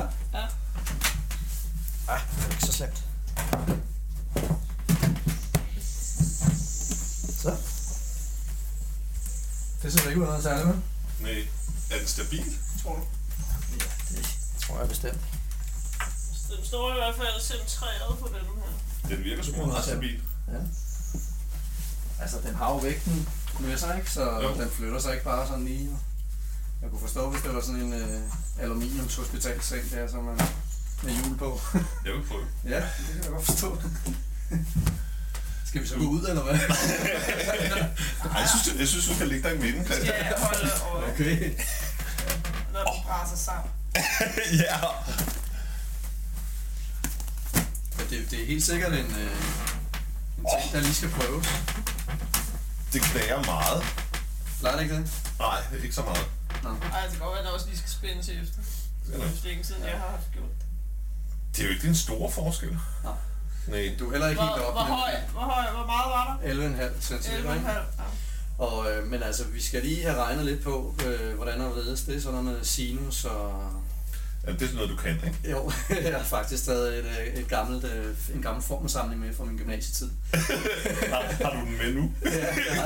klar? Ja. Ah, det er ikke så slemt. Så. Det ser ikke ud af noget særligt, med. Nej. Er den stabil, tror du? Ja, det tror jeg bestemt. Den står i hvert fald centreret på den her. Den virker sgu meget stabil. Ja. Altså, den har jo vægten med sig, ikke? Så Jo. den flytter sig ikke bare sådan lige. Jeg kunne forstå, hvis det var sådan en øh, aluminiums hospitalseng der, som man med hjul på. Jeg vil prøve. ja, det kan jeg godt forstå. Skal vi så gå ud, eller hvad? Ej, jeg synes, jeg synes, du kan ligge der i midten. Ja, holde og Okay. når den braser sammen. ja. Det, det er helt sikkert en, øh, en ting, der lige skal prøves. Det knager meget. Plejer det ikke det? Nej, ikke så meget. Ej, det kan godt være, at den også lige skal spændes efter. Det er er længe siden, jeg har haft gjort det. Det er jo ikke den store forskel. Nej. Nej. Du er heller ikke Hvor, helt hvor, op. høj, hvor, høj, hvor meget var der? 11,5 cm. 11,5. Ja. Og, øh, men altså, vi skal lige have regnet lidt på, øh, hvordan og hvorledes det er sådan noget med sinus og... Ja, det er sådan noget, du kan, ikke? Jo, jeg har faktisk taget et, øh, et gammelt, øh, en gammel formelsamling med fra min gymnasietid. Har, har du den med nu? ja, ja,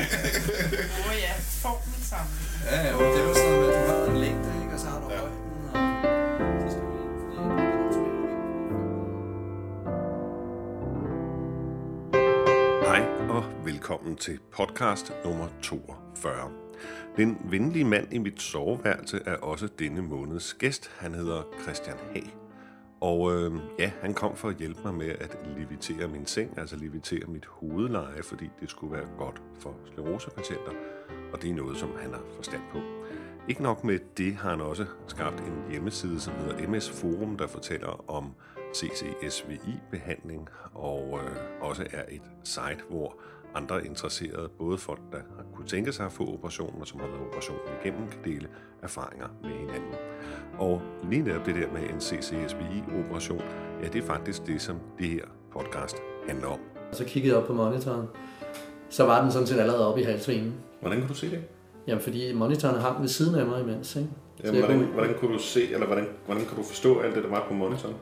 Åh ja, formel sammen. ja, ja, det er jo sådan noget med, at du har en længde, ikke? og så har du Ja. højden, og. Hej og velkommen til podcast nummer 42. Den venlige mand i mit soveværelse er også denne måneds gæst. Han hedder Christian Hag. Og øh, ja, han kom for at hjælpe mig med at levitere min seng, altså levitere mit hovedleje, fordi det skulle være godt for sklerosepatienter. Og det er noget, som han har forstand på. Ikke nok med det har han også skabt en hjemmeside, som hedder MS Forum, der fortæller om CCSVI-behandling, og øh, også er et site, hvor andre interesserede, både folk, der har kunne tænke sig at få operationen, og som har været operationen igennem, kan dele erfaringer med hinanden. Og lige netop det der med en CCSVI-operation, ja, det er faktisk det, som det her podcast handler om. Så kiggede jeg op på monitoren. Så var den sådan set allerede oppe i halsvenen. Hvordan kan du se det? Jamen, fordi monitoren har den ved siden af mig imens, ikke? Jamen, hvordan, kunne- hvordan kunne du se, eller hvordan, hvordan kan du forstå alt det, der var på monitoren?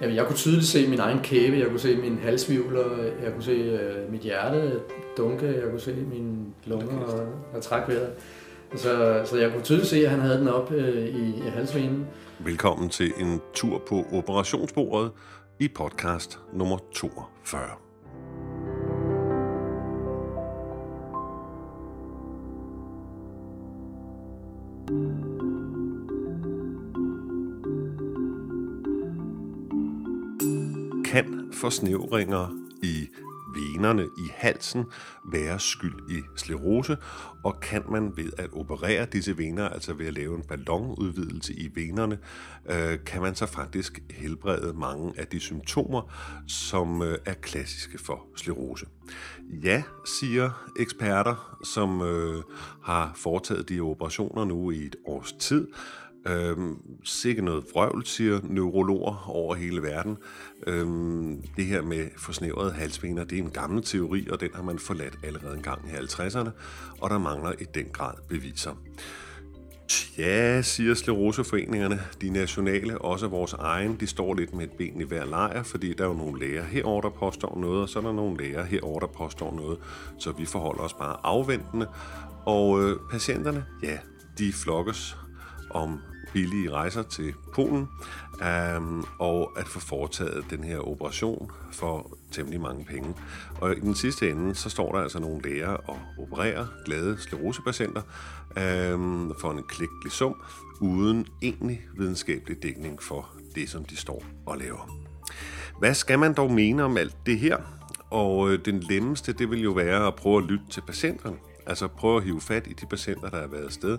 Jamen, jeg kunne tydeligt se min egen kæbe, jeg kunne se min halsvivler, jeg kunne se øh, mit hjerte dunke, jeg kunne se mine lunger og, og trække vejret. Så, så jeg kunne tydeligt se, at han havde den op øh, i, i halsvenen. Velkommen til en tur på operationsbordet i podcast nummer 42. Kan forsnævringer i venerne i halsen være skyld i sklerose, og kan man ved at operere disse vener, altså ved at lave en ballonudvidelse i venerne, øh, kan man så faktisk helbrede mange af de symptomer, som øh, er klassiske for sklerose. Ja, siger eksperter, som øh, har foretaget de operationer nu i et års tid, Øhm, sikke noget vrøvl, siger neurologer over hele verden. Øhm, det her med forsnævrede halsvener, det er en gammel teori, og den har man forladt allerede en gang i 50'erne, og der mangler i den grad beviser. Ja, siger skleroseforeningerne, de nationale, også vores egen, de står lidt med et ben i hver lejr, fordi der er jo nogle læger herover der påstår noget, og så er der nogle læger herover der påstår noget, så vi forholder os bare afventende. Og øh, patienterne, ja, de flokkes om billige rejser til Polen, um, og at få foretaget den her operation for temmelig mange penge. Og i den sidste ende, så står der altså nogle læger og opererer glade sklerosepatienter um, øhm, for en klækkelig sum, uden egentlig videnskabelig dækning for det, som de står og laver. Hvad skal man dog mene om alt det her? Og øh, den nemmeste, det vil jo være at prøve at lytte til patienterne. Altså prøve at hive fat i de patienter, der har været afsted,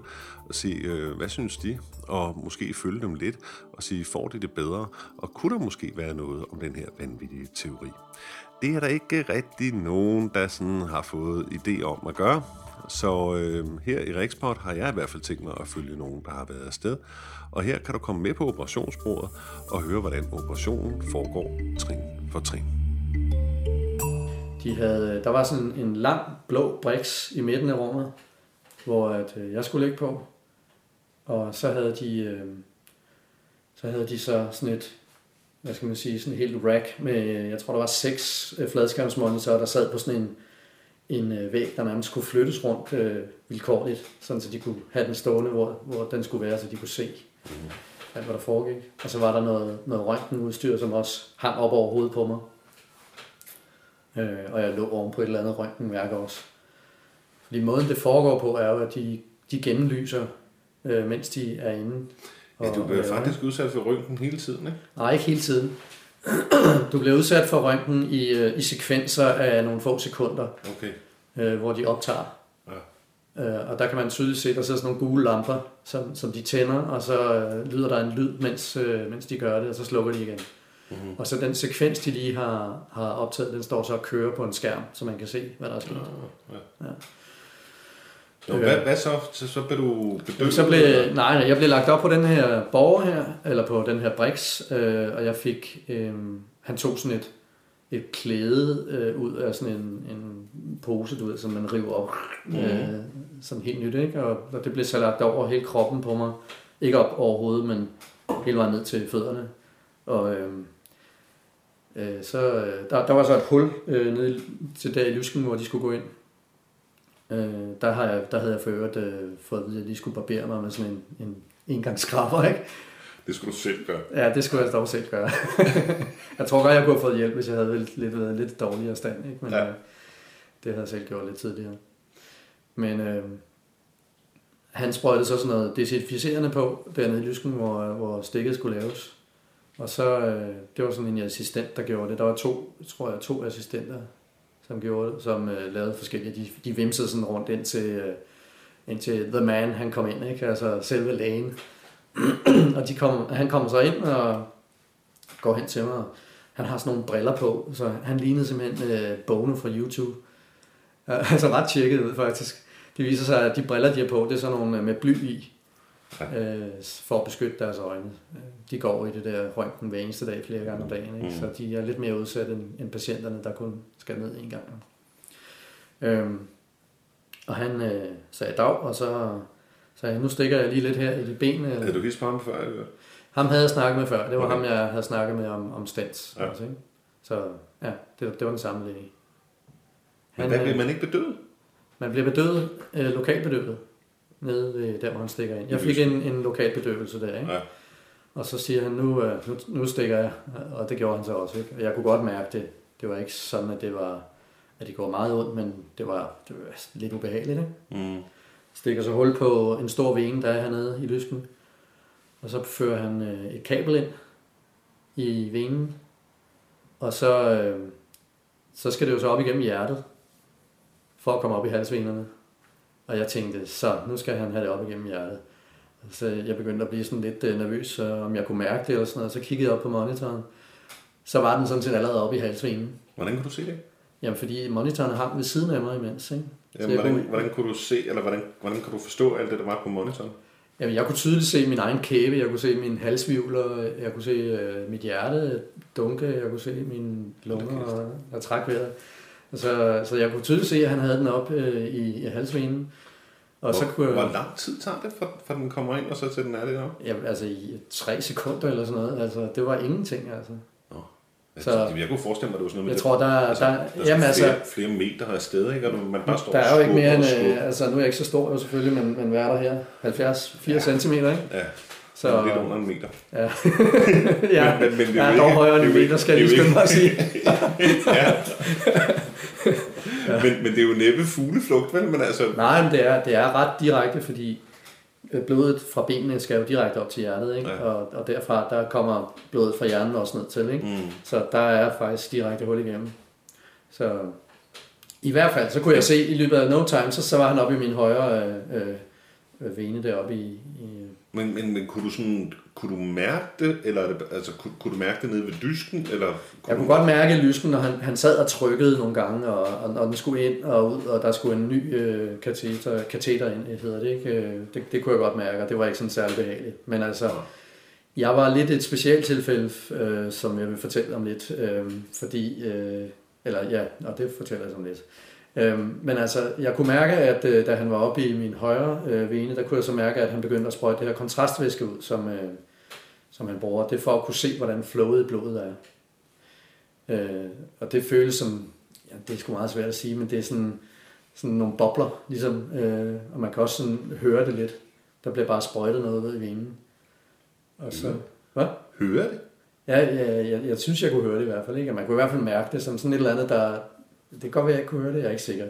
og se, øh, hvad synes de? Og måske følge dem lidt, og sige, får de det bedre? Og kunne der måske være noget om den her vanvittige teori? Det er der ikke rigtig nogen, der sådan har fået idé om at gøre. Så øh, her i Rexport har jeg i hvert fald tænkt mig at følge nogen, der har været afsted. Og her kan du komme med på operationsbordet og høre, hvordan operationen foregår trin for trin. De havde, der var sådan en lang blå briks i midten af rummet, hvor at, øh, jeg skulle ligge på. Og så havde de, øh, så havde de så sådan et, hvad skal man sige, sådan et helt rack med, jeg tror der var seks øh, fladskærmsmonitorer, der sad på sådan en, en øh, væg, der nærmest skulle flyttes rundt øh, vilkårligt, sådan så de kunne have den stående, hvor, hvor den skulle være, så de kunne se alt, hvad der foregik. Og så var der noget, noget røntgenudstyr, som også hang op over hovedet på mig. Øh, og jeg lå oven på et eller andet røntgenværk også. Fordi måden det foregår på, er jo, at de, de gennemlyser, øh, mens de er inde. Ja, du og bliver faktisk udsat for røntgen hele tiden, ikke? Nej, ikke hele tiden. Du bliver udsat for røntgen i, øh, i sekvenser af nogle få sekunder, Okay. øh, hvor de optager. Øh, og der kan man tydeligt se, at der sidder sådan nogle gule lamper, som, som de tænder, og så øh, lyder der en lyd, mens, øh, mens de gør det, og så slukker de igen. Mhm. Og så den sekvens, de lige har, har optaget, den står så og kører på en skærm, så man kan se, hvad der er sket. Ja. Ja. Nå, hvad, hvad så? så? Så blev du bedøvet? Så blev, nej, jeg blev lagt op på den her borger her, eller på den her briks, øh, og jeg fik, øh, han tog sådan et, et klæde øh, ud af sådan en, en pose, du ved, som man river op, Mhm. øh, sådan helt nyt, ikke? Og, og det blev så lagt over hele kroppen på mig. Ikke op over hovedet, men hele vejen ned til fødderne. Og øh, øh, så, øh, der, der var så et hul øh, nede til der i lysken, hvor de skulle gå ind. Øh, der, har jeg, der havde jeg for øvrigt øh, fået at vide, at jeg lige skulle barbere mig med sådan en, en engangskrabber, ikke? Det skulle du selv gøre. Ja, det skulle jeg dog selv gøre. jeg tror godt, jeg kunne have fået hjælp, hvis jeg havde lidt, lidt, lidt dårligere stand, ikke? Men ja. øh, det havde jeg selv gjort lidt tidligere. Men øh, han sprøjtede så sådan noget desinficerende på dernede i Lysken, hvor, hvor stikket skulle laves. Og så, øh, det var sådan en assistent, der gjorde det. Der var to, tror jeg, to assistenter, som gjorde det, som øh, lavede forskellige. De, de vimsede sådan rundt ind til, øh, ind til The Man, han kom ind, ikke? Altså selve lægen. og de kom, han kommer så ind og går hen til mig. og Han har sådan nogle briller på, så han lignede simpelthen øh, Bono fra YouTube. Altså ret tjekket ud faktisk. Det viser sig, at de briller, de har på, det er sådan nogle øh, med bly i, øh, for at beskytte deres øjne. Øh, De går i det der røntgen hver eneste dag, flere gange om dagen, ikke? Mm. så de er lidt mere udsat end, end patienterne, der kun skal ned en gang. Øhm, og han øh, sagde dag, og så sagde jeg, nu stikker jeg lige lidt her i de benene. Havde du hilst på ham før? Eller? Ham havde jeg snakket med før. Det var Okay. ham, jeg havde snakket med om, om stents. Ja. Ja. Altså, ikke? Så ja, det, det var den samme læge. Men hvad øh, blev man ikke bedøvet? man bliver bedøvet, øh, lokalbedøvet, nede ved der, hvor han stikker ind. Jeg fik en, en lokal bedøvelse der, ikke? Ja. Og så siger han, nu, øh, nu, nu stikker jeg, og det gjorde han så også, ikke? Og jeg kunne godt mærke det. Det var ikke sådan, at det var, at det går meget ondt, men det var, det var lidt ubehageligt, ikke? Mm. stikker så hul på en stor vene, der er hernede i lysken. Og så fører han øh, et kabel ind i venen. Og så, øh, så skal det jo så op igennem hjertet, for at komme op i halsvenerne. Og jeg tænkte, så nu skal han have det op igennem hjertet. Så jeg begyndte at blive sådan lidt øh, nervøs, om jeg kunne mærke det eller sådan noget. Så kiggede jeg op på monitoren. Så var den sådan set allerede oppe i halsvenen. Hvordan kunne du se det? Jamen, fordi monitoren hang ved siden af mig imens, ikke? Jamen, jeg hvordan, kunne- hvordan kunne du se, eller hvordan, hvordan kunne du forstå alt det, der var på monitoren? Jamen, jeg kunne tydeligt se min egen kæbe, jeg kunne se min halsvivler, jeg kunne se øh, mit hjerte dunke, jeg kunne se mine lunger og, og træk vejret. Så, så jeg kunne tydeligt se, at han havde den op øh, i, i halsvenen. Og så hvor, kunne hvor lang tid tager det, fra, fra den kommer ind, og så til den er det op? ja, altså i tre sekunder eller sådan noget, altså det var ingenting, altså. Så, Så- jeg kunne forestille mig, at det var sådan noget med, Jeg tror, der, altså, der, der er jamen altså, flere, flere meter afsted, ikke? Og man bare står der er jo ikke mere end, øh, altså nu er jeg ikke så stor jo selvfølgelig, men, men hvad er der her? 70, 4 Ja. ja. cm, ikke? Ja, Så, så, lidt under en meter. ja, ja Men- men- men jo dog højere er end en meter, skal jeg lige skynde mig at sige. ja. men, men det er jo næppe fugleflugt, vel? Men altså, Nej, men det er, det er ret direkte, fordi øh, blodet fra benene skal jo direkte op til hjertet, ikke? Ja. Ja. Og, og derfra der kommer blodet fra hjernen også ned til, ikke? mm, Så der er faktisk direkte hul igennem. Så i hvert fald, så kunne jeg se i løbet af no time, så, så var han oppe i min højre øh, øh, vene deroppe i, i men, men, men kunne du sådan, kunne du mærke det, eller er altså, kunne, kunne du mærke det nede ved dysken, eller? Jeg du, kunne godt mærke lysken, når han, han sad og trykkede nogle gange, og, og, og den skulle ind og ud, og der skulle en ny øh, kateter, kateter ind, hedder det, ikke? Øh, Det, det kunne jeg godt mærke, og det var ikke sådan særlig behageligt. Men altså, jeg var lidt et specielt tilfælde, øh, som jeg vil fortælle om lidt, øh, fordi, øh, eller ja, og det fortæller jeg om lidt. Øh, men altså, jeg kunne mærke, at øh, da han var oppe i min højre øh, vene, der kunne jeg så mærke, at han begyndte at sprøjte det her kontrastvæske ud, som, øh, som han bruger. Det er for at kunne se, hvordan flowet i blodet er. Øh, og det føles som, ja, det er sgu meget svært at sige, men det er sådan, sådan nogle bobler, ligesom, øh, og man kan også sådan høre det lidt. Der bliver bare sprøjtet noget ud i venen. Og så, Mhm. hvad? Hører det? Ja, jeg, jeg, jeg synes, jeg kunne høre det i hvert fald. Ikke? Man kunne i hvert fald mærke det som sådan et eller andet, der... Det kan godt være, jeg ikke kunne høre det. Jeg er ikke sikker.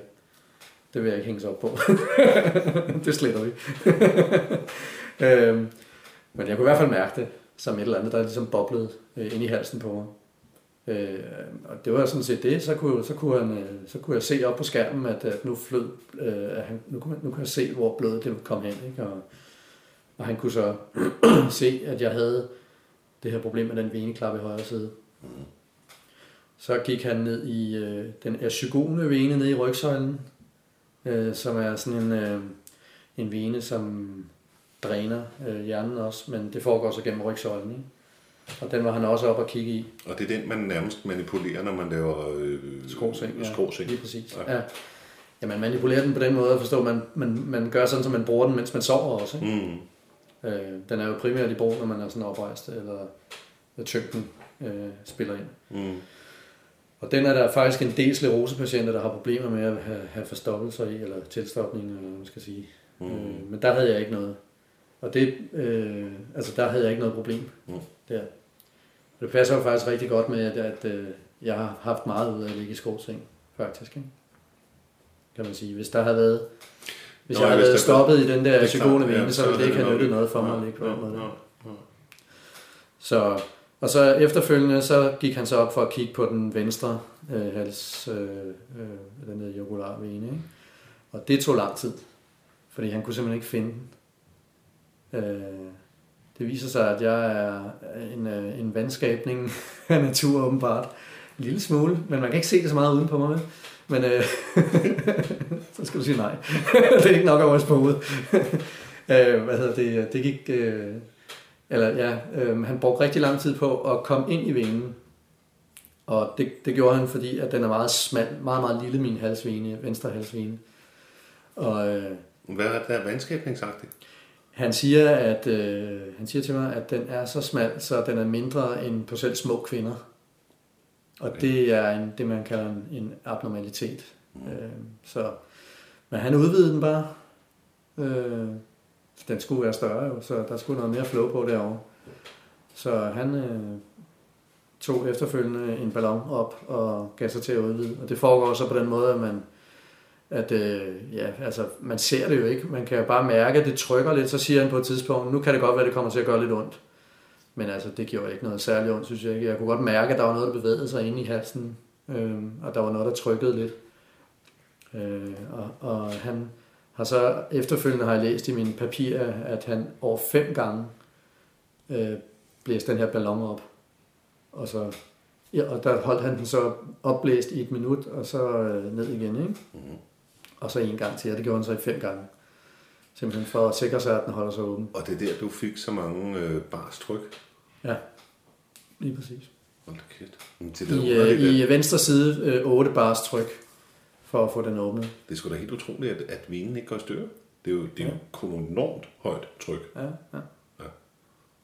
Det vil jeg ikke hænges op på. det sletter vi. øhm, men jeg kunne i hvert fald mærke det som et eller andet, der ligesom boblede øh, ind i halsen på mig. Øh, og det var sådan set det. Så kunne, så kunne, han, øh, så kunne jeg se op på skærmen, at, at nu flød... Øh, at han, nu, kunne, nu kunne jeg se, hvor blodet det kom hen. Ikke? Og, og han kunne så se, at jeg havde det her problem med den veneklap i højre side. Mhm. Så gik han ned i øh, den ersygone vene ned i rygsøjlen, øh, som er sådan en, øh, en vene, som dræner øh, hjernen også, men det foregår så gennem rygsøjlen. Ikke? Og den var han også op og kigge i. Og det er den, man nærmest manipulerer, når man laver øh, Skråseng. Ja, skråseng. Lige præcis. Ja. Ja. Ja, man manipulerer den på den måde at forstå, at man, man, man gør sådan, så man bruger den, mens man sover også. Ikke? Mm. Øh, den er jo primært i brug, når man er sådan oprejst, eller tyngden øh, spiller ind. Mm. Og den er der faktisk en del sklerosepatienter, der har problemer med at have, have forstoppelser i, eller tilstopning, eller hvad man skal sige. Mm. Øh, men der havde jeg ikke noget. Og det, øh, altså der havde jeg ikke noget problem Mm. der. Og det passer jo faktisk rigtig godt med, at, at øh, jeg har haft meget ud af at ligge i skovseng, faktisk. Ikke? Kan man sige. Hvis der havde været, hvis Nå, jeg havde hvis været stoppet i den der er psykone ja, så ville det ikke have nyttet noget for mig at ligge på den måde. Så, og så efterfølgende, så gik han så op for at kigge på den venstre øh, hals, øh, øh, den hedder jugularvene, ikke? Og det tog lang tid, fordi han kunne simpelthen ikke finde den. Øh, det viser sig, at jeg er en, øh, en vandskabning af natur åbenbart. En lille smule, men man kan ikke se det så meget uden på mig. Men øh, så skal du sige nej. det er ikke nok at ryste på hovedet. øh, hvad hedder det? Det gik... Øh, eller ja, øh, han brugte rigtig lang tid på at komme ind i venen. Og det, det gjorde han, fordi at den er meget smal, meget, meget lille, min halsvene, venstre halsvene. Og øh, Hvad er det der vandskabningsagtigt? han siger, at øh, han siger til mig, at den er så smal, så den er mindre end på selv små kvinder. Og Okay. det er en, det, man kalder en, en abnormalitet. Mm. Øh, så, men han udvidede den bare. Øh, den skulle være større jo, så der skulle noget mere flow på derovre. Så han øh, tog efterfølgende en ballon op og gav sig til at udvide. Og det foregår så på den måde, at man at øh, ja, altså, man ser det jo ikke. Man kan jo bare mærke, at det trykker lidt, så siger han på et tidspunkt, nu kan det godt være, at det kommer til at gøre lidt ondt. Men altså, det gjorde ikke noget særligt ondt, synes jeg ikke. Jeg kunne godt mærke, at der var noget, der bevægede sig inde i halsen, øh, og der var noget, der trykkede lidt. Øh, og, og han har så efterfølgende har jeg læst i mine papirer, at han over fem gange øh, blæste den her ballon op. Og, så, ja, og der holdt han den så opblæst i et minut, og så øh, ned igen, ikke? Mm. Og så en gang til, og det gjorde han så i fem gange. Simpelthen for at sikre sig, at den holder sig åben. Og det er der, du fik så mange øh, bars tryk. Ja, lige præcis. Hold kæft. Det, I, øh, i venstre side øh, 8 bars tryk for at få den åbnet. det er sgu da helt utroligt, at, at vinen ikke går i stykker. Det er jo, det er jo ja. enormt højt tryk. Ja, ja. Ja.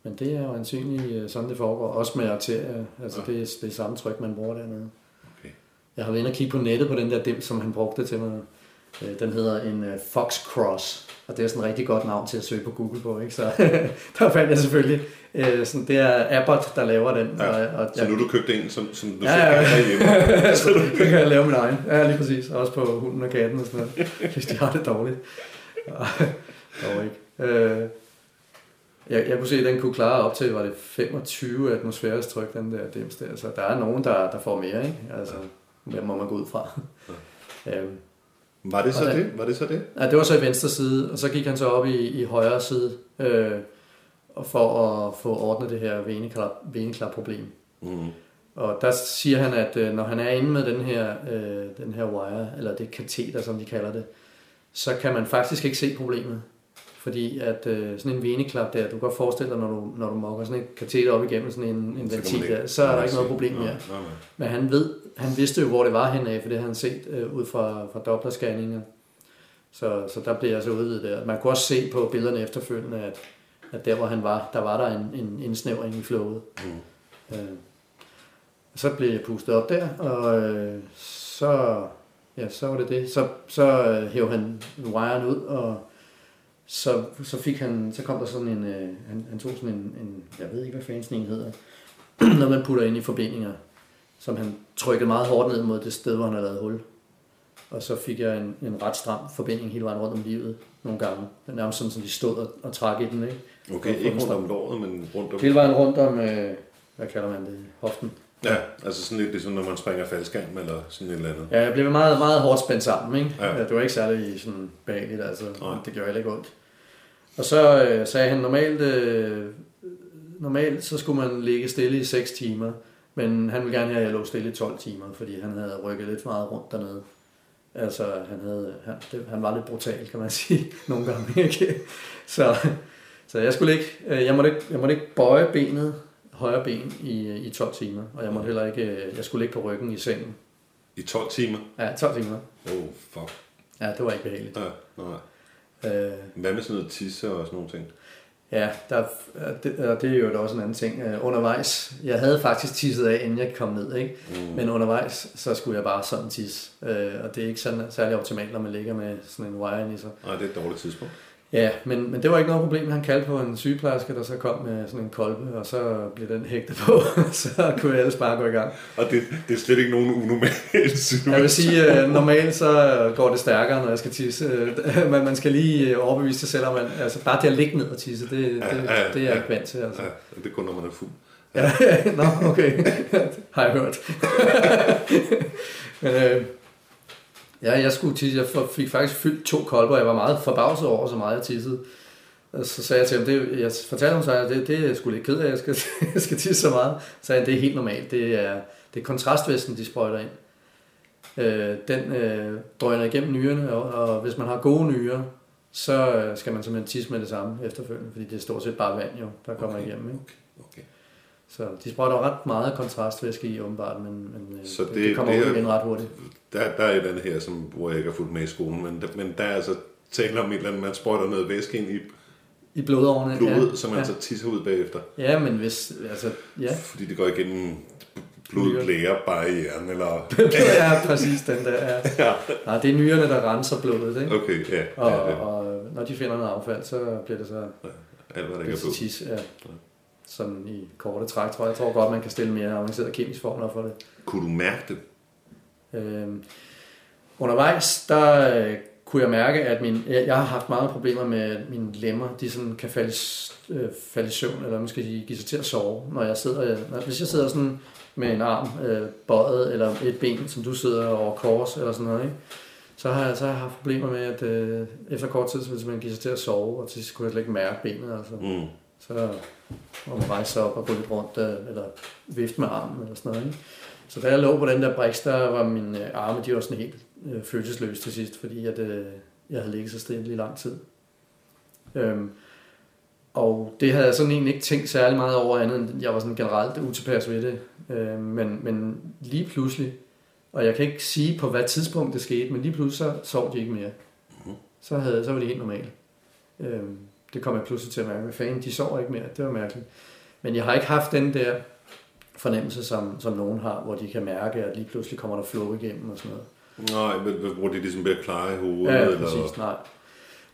Men det er jo ansynligt øh, sådan, det foregår. Også med arterier. Altså, Ja. det, er, det er samme tryk, man bruger dernede. Okay. Jeg har været inde og kigge på nettet på den der dim, som han brugte til mig. Øh, Den hedder en øh, Fox Cross, og det er sådan et rigtig godt navn til at søge på Google på, ikke? Så der fandt jeg selvfølgelig, øh, sådan, det er Abbott, der laver den. Ja. Og, og, Så nu du købt en, som, som du Ja, selv ja, ja. have hjemme. så det kan jeg lave min egen. Ja, lige præcis. Også på hunden og katten og sådan noget, hvis de har det dårligt. Dog ikke. Øh, jeg, jeg kunne se, at den kunne klare op til, var det 25 atmosfærisk tryk, den der dims der. Så der er nogen, der, der får mere, ikke? Altså, det må man gå ud fra. Øhm, Var det så Og det? Var det så det? Ja, det var så i venstre side, og så gik han så op i, i højre side, øh, for at få ordnet det her veneklap, veneklap-problem. Mm. Og der siger han, at øh, når han er inde med den her, øh, den her wire, eller det kateter, som de kalder det, så kan man faktisk ikke se problemet. Fordi at øh, sådan en veneklap der, du kan godt forestille dig, når du, når du mokker sådan et kateter op igennem sådan en, en Så ventil der, så er der ikke noget problem mere. Nej. Men han ved, han vidste jo, hvor det var henad, for det havde han set øh, ud fra, fra Doppler-scanninger. Så, så der blev jeg så udvidet der. Man kunne også se på billederne efterfølgende, at, at der hvor han var, der var der en, en indsnævring i flowet. Mm. Øh, så blev jeg pustet op der, og øh, så, ja, så var det det. Så, så øh, hævde han wiren ud, og så, så, fik han, så kom der sådan en, øh, han, han tog sådan en, en, jeg ved ikke hvad fanden sådan en hedder, når man putter ind i forbindinger, som han trykkede meget hårdt ned mod det sted, hvor han havde lavet hul. Og så fik jeg en, en ret stram forbinding hele vejen rundt om livet nogle gange. Det er nærmest sådan, som de stod og, og trak i den, ikke? Okay, ikke rundt om låret, men rundt om... Hele vejen rundt om, øh, hvad kalder man det, hoften. Ja, altså sådan lidt ligesom når man springer faldskærm eller sådan et eller andet. Ja, jeg blev meget, meget hårdt spændt sammen, ikke? Ja. Ja. Det var ikke særlig sådan behageligt, altså. Nej. Det gjorde heller ikke ondt. Og så øh, sagde han normalt, øh, normalt så skulle man ligge stille i 6 timer, men han ville gerne have, at jeg lå stille i 12 timer, fordi han havde rykket lidt for meget rundt dernede. Altså, han, havde, han, det, han var lidt brutal, kan man sige, nogle gange, ikke? Så, så jeg skulle ikke, øh, jeg måtte ikke, jeg måtte ikke bøje benet, højre ben i, i 12 timer, og jeg måtte heller ikke, øh, jeg skulle ligge på ryggen i sengen. I 12 timer? Ja, 12 timer. Oh, fuck. Ja, det var ikke behageligt. Ja, nej. Øh, Hvad med sådan noget tisse og sådan nogle ting? ja, der, det, og det er jo også en anden ting. Øh, undervejs, jeg havde faktisk tisset af, inden jeg kom ned, ikke? Mm. Men undervejs, så skulle jeg bare sådan tisse. Øh, og det er ikke sådan, særlig optimalt, når man ligger med sådan en wire i sig. Nej, det er et dårligt tidspunkt. Ja, men, men det var ikke noget problem. Han kaldte på en sygeplejerske, der så kom med sådan en kolbe, og så blev den hægtet på. så kunne jeg ellers bare gå i gang. Og det, det er slet ikke nogen unormal situation. Jeg vil sige, øh, normalt så går det stærkere, når jeg skal tisse. Øh, Men man skal lige øh, overbevise sig selv om, at altså, bare det at ligge ned og tisse, det, det, Ja, ja, det er jeg ja. ikke vant til. Altså. Ja, det er kun, når man er fuld. Ja, nå, okay. Har jeg hørt. Men øh, ja, jeg skulle tisse. Jeg fik faktisk fyldt to kolber. Jeg var meget forbavset over, så meget jeg tissede. Og så sagde jeg til ham, det, jeg fortalte ham så, at det, det er sgu lidt ked af, at jeg skal, jeg skal tisse så meget. Så sagde han, det er helt normalt. Det er, det er kontrastvæsken, de sprøjter ind. Øh, den øh, drøner igennem nyrerne, og, og hvis man har gode nyrer, så øh, skal man simpelthen tisse med det samme efterfølgende, fordi det er stort set bare vand, jo, der kommer Okay. igennem. Ikke? Okay, okay. Så de sprøjter ret meget kontrastvæske i, åbenbart, men, men øh, Så det, det- kommer det ud er- igen ret hurtigt. Der, der er et eller andet her, som, hvor jeg ikke har fulgt med i skolen, men, men der er altså tale om et eller andet, man sprøjter noget væske ind i I blodårene. blodet, ja. så man ja. så tisser ud bagefter. Ja, men hvis, altså, ja. Fordi det går igennem blodblære barrieren, eller... ja, præcis den der. Ja. ja. Nej, det er nyrerne, der renser blodet, ikke? Okay, ja. Og, ja, ja. og når de finder noget affald, så bliver det så Alt, hvad der ikke er blod. tis. Ja. Sådan i korte træk, tror jeg. Jeg tror godt, man kan stille mere avanceret kemisk formler for det. Kunne du mærke det? Øhm, undervejs, der øh, kunne jeg mærke, at min, jeg, jeg har haft mange problemer med at mine lemmer. De sådan kan falde, øh, falde i søvn, eller måske sige, give sig til at sove. Når jeg sidder, når, hvis jeg sidder sådan med en arm øh, bøjet, eller et ben, som du sidder over kors, eller sådan noget, ikke? Så har, jeg, så har jeg haft problemer med, at øh, efter kort tid, så vil man give sig til at sove, og til sidst kunne jeg slet ikke mærke benet. Altså. Mm. Så må man rejse sig op og gå lidt rundt, øh, eller vifte med armen, eller sådan noget. Ikke? Så da jeg lå på den der briks, der var mine øh, arme, de var sådan helt øh, følelsesløse til sidst, fordi at, øh, jeg havde ligget så stille i lang tid. Øhm, og det havde jeg sådan egentlig ikke tænkt særlig meget over andet, end jeg var sådan generelt utilpas ved det. Øh, men, men lige pludselig, og jeg kan ikke sige på hvad tidspunkt det skete, men lige pludselig så sov de ikke mere. Så, havde, så var det helt normalt. Øhm, det kom jeg pludselig til at mærke. Hvad fanden, de sover ikke mere. Det var mærkeligt. Men jeg har ikke haft den der fornemmelse, som, som nogen har, hvor de kan mærke, at lige pludselig kommer der flow igennem og sådan noget. Nej, men hvor de ligesom bliver klare i hovedet? Ja, eller... præcis. Nej.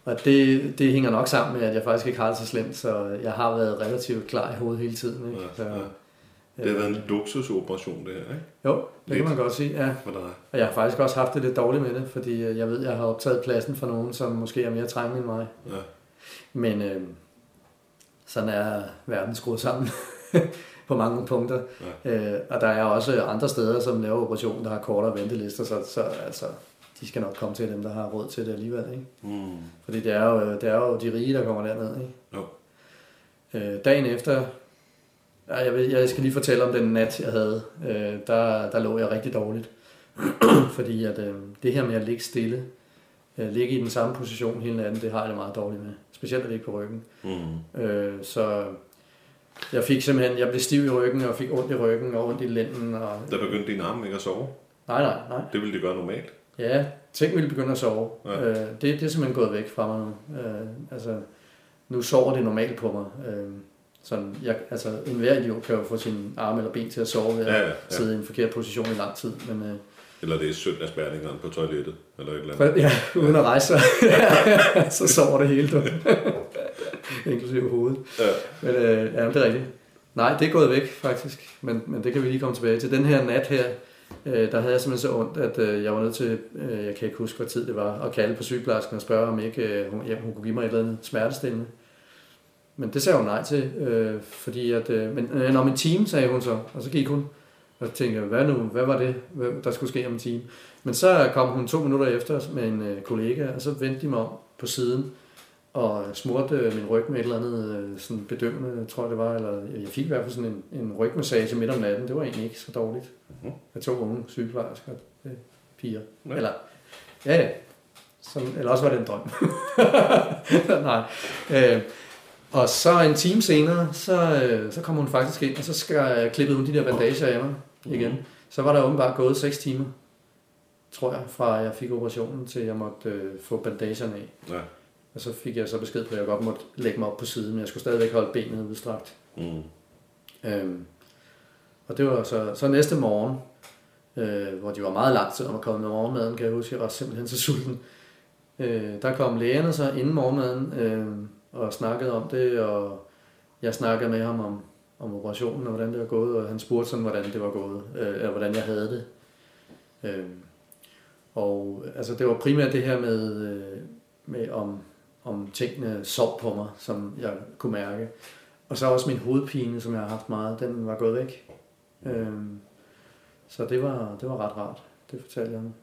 Og det, det hænger nok sammen med, at jeg faktisk ikke har det så slemt, så jeg har været relativt klar i hovedet hele tiden. Ikke? Ja, Så, ja. Det har været en luksusoperation, det her, ikke? Jo, det Lidt. kan man godt sige. Ja. For dig. Og jeg har faktisk også haft det lidt dårligt med det, fordi øh, jeg ved, jeg har optaget pladsen for nogen, som måske er mere trængende end mig. Ja. Men øh, sådan er verden skruet sammen på mange punkter. Ja. Øh, og der er også andre steder, som laver operationen, der har kortere ventelister, så, så altså, de skal nok komme til dem, der har råd til det alligevel. Ikke? Mm. Fordi det er, jo, det er jo de rige, der kommer derned. Ikke? Jo. Øh, dagen efter, ja, jeg, vil, jeg skal lige fortælle om den nat, jeg havde. Øh, der, der lå jeg rigtig dårligt. Fordi at, øh, det her med at ligge stille, øh, ligge i den samme position hele natten, det har jeg det meget dårligt med. Specielt at ligge på ryggen. Mm. Øh, så jeg fik simpelthen, jeg blev stiv i ryggen, og fik ondt i ryggen og ondt i lænden. Og... Der begyndte din arm ikke at sove. Nej, nej, nej. Det ville det gøre normalt. Ja, tænk ville begynde at sove. Ja. Øh, det, det er simpelthen gået væk fra mig nu. Øh, altså, nu sover det normalt på mig. Øh, sådan, jeg, altså, en hver idiot kan jo få sin arm eller ben til at sove ved at Ja, ja, ja. sidde i en forkert position i lang tid. Men, øh, Eller det er søndagsbærningerne på toilettet, eller et eller andet. Ja, uden at rejse sig. så sover det hele, du. Inklusive hovedet. Ja. Men øh, ja, det er rigtigt. Nej, det er gået væk, faktisk. Men, men det kan vi lige komme tilbage til. Den her nat her, øh, der havde jeg simpelthen så ondt, at øh, jeg var nødt til, øh, jeg kan ikke huske, hvad tid det var, at kalde på sygeplejersken og spørge, om ikke øh, hun, ja, hun kunne give mig et eller andet smertestillende. Men det sagde hun nej til, øh, fordi at, øh, men øh, om en time, sagde hun så, og så gik hun. Og tænkte jeg, hvad nu, hvad var det, der skulle ske om en time? Men så kom hun to minutter efter med en øh, kollega, og så vendte de mig om på siden, og smurte øh, min ryg med et eller andet øh, sådan bedømmende, tror jeg det var, eller jeg fik i hvert fald sådan en, en rygmassage midt om natten. Det var egentlig ikke så dårligt. Mhm. Af to unge sygeplejersker, øh, piger. Ja. Eller, ja, ja. Som, eller også var det en drøm. Nej. Øh, og så en time senere, så, øh, så kom hun faktisk ind, og så skal jeg klippe hun de der bandager af mig igen. Så var der åbenbart gået 6 timer, tror jeg, fra jeg fik operationen til jeg måtte øh, få bandagerne af. Ja. Og så fik jeg så besked på, at jeg godt måtte lægge mig op på siden, men jeg skulle stadigvæk holde benet udstrakt. Mm. Øhm, og det var så, så næste morgen, øh, hvor de var meget lang tid om at komme med morgenmaden, kan jeg huske, jeg var simpelthen så sulten. Øh, der kom lægerne så inden morgenmaden øh, og snakkede om det, og jeg snakkede med ham om, om operationen og hvordan det var gået, og han spurgte sådan, hvordan det var gået, øh, eller hvordan jeg havde det. Øh, og altså, det var primært det her med, øh, med om, om tingene sov på mig, som jeg kunne mærke. Og så også min hovedpine, som jeg har haft meget, den var gået væk. Øhm, så det var, det var ret rart, det fortalte jeg ham.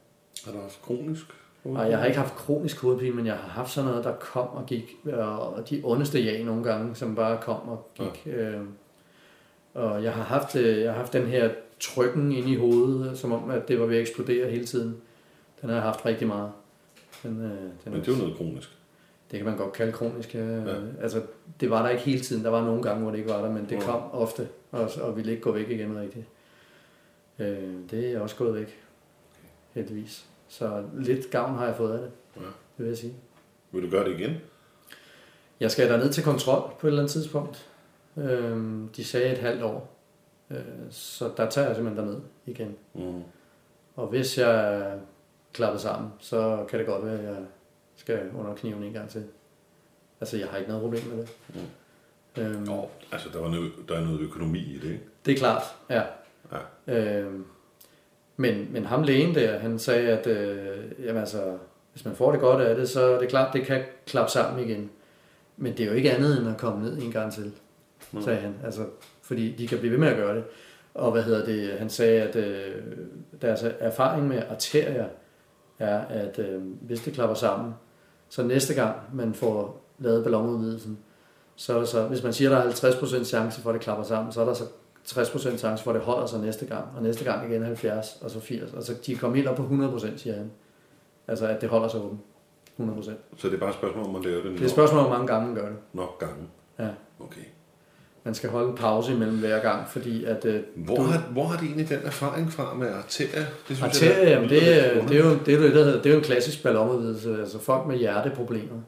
Har du haft kronisk? Nej, jeg har ikke haft kronisk hovedpine, men jeg har haft sådan noget, der kom og gik, og de ondeste ja nogle gange, som bare kom og gik. Ja. Øhm, og jeg har haft, øh, jeg har haft den her trykken inde i hovedet, som om, at det var ved at eksplodere hele tiden. Den har jeg haft rigtig meget. Den, øh, den Men det er jo noget kronisk. det kan man godt kalde kronisk. Ja. Ja. Ja. Altså, det var der ikke hele tiden. Der var nogle gange, hvor det ikke var der, men det Ja. kom ofte, og, og ville ikke gå væk igen rigtigt. Øh, det er også gået væk, heldigvis. Så lidt gavn har jeg fået af det, Ja. det vil jeg sige. Vil du gøre det igen? Jeg skal derned til kontrol på et eller andet tidspunkt. Øh, de sagde et halvt år. Øh, så der tager jeg simpelthen derned igen. Mm. Og hvis jeg er klappet sammen, så kan det godt være, at jeg skal under kniven en gang til. Altså, jeg har ikke noget problem med det. Mm. Øhm, Nå, altså der, var noget, der er noget økonomi i det, ikke? Det er klart, ja. Ja. Øhm, men, men ham lægen der, han sagde, at øh, jamen altså, hvis man får det godt af det, så er det klart, det kan klappe sammen igen. Men det er jo ikke andet end at komme ned en gang til, Mm. sagde han. Altså, fordi de kan blive ved med at gøre det. Og hvad hedder det, han sagde, at øh, deres erfaring med arterier er, at øh, hvis det klapper sammen, så næste gang man får lavet ballonudvidelsen, så er der så, hvis man siger, at der er 50% chance for, at det klapper sammen, så er der så 60% chance for, at det holder sig næste gang, og næste gang igen 70, og så 80. Altså, de kommer helt op på 100%, siger han. Altså, at det holder sig åben. 100%. Så det er bare et spørgsmål om at lave det Det er et spørgsmål, hvor mange gange man gør det. nok gange. Ja. Okay. Man skal holde en pause imellem hver gang, fordi at... Øh, Hvor, har, hvor har de egentlig den erfaring fra med arterier? Det jamen, det, det, er jo, det, er jo, det, der hedder, det er jo en klassisk ballonudvidelse. Altså folk med hjerteproblemer.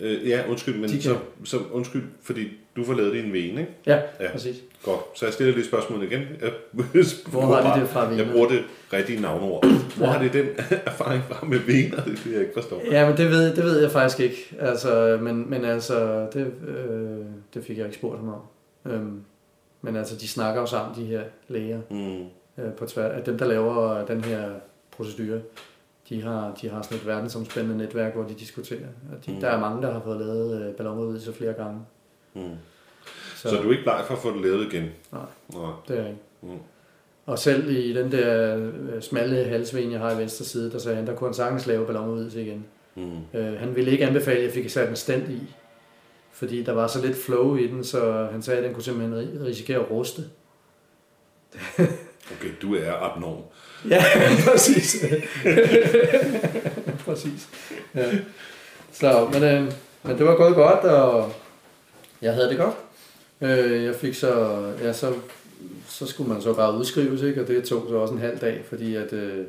Øh, ja, undskyld, men De så, så undskyld, fordi du får lavet det i en vene, ikke? Ja, Ja. præcis. Godt, så jeg stiller lige spørgsmålet igen. Jeg, Hvor har de det fra, Jeg venerne? bruger det rigtige navnord. Hvor Ja. har de den erfaring fra med vener? Det det, jeg ikke forstår. Ja, men det ved, det ved jeg faktisk ikke. Altså, men, men altså, det, øh, det fik jeg ikke spurgt ham om. Øhm, men altså, de snakker jo sammen, de her læger, Mm. øh, på tværs. At dem, der laver den her procedure, de har, de har sådan et verdensomspændende netværk, hvor de diskuterer. Og de, mm. Der er mange, der har fået lavet øh, ballonudvidelser flere gange. Mm. Så, Så, du er ikke bleg for at få det lavet igen? Nej. Nej. det er jeg ikke. Mm. Og selv i den der øh, smalle halsven, jeg har i venstre side, der sagde han, der kunne han sagtens lave ballonudvidelse igen. Mm. Øh, han ville ikke anbefale, at jeg fik sat en stand i, fordi der var så lidt flow i den, så han sagde, at den kunne simpelthen ri- risikere at ruste. Okay, du er abnorm. Ja, præcis. præcis. Ja. Så, men, øh, men det var gået godt, og jeg havde det godt. Øh, jeg fik så, ja, så, så skulle man så bare udskrives, ikke? og det tog så også en halv dag, fordi at, øh,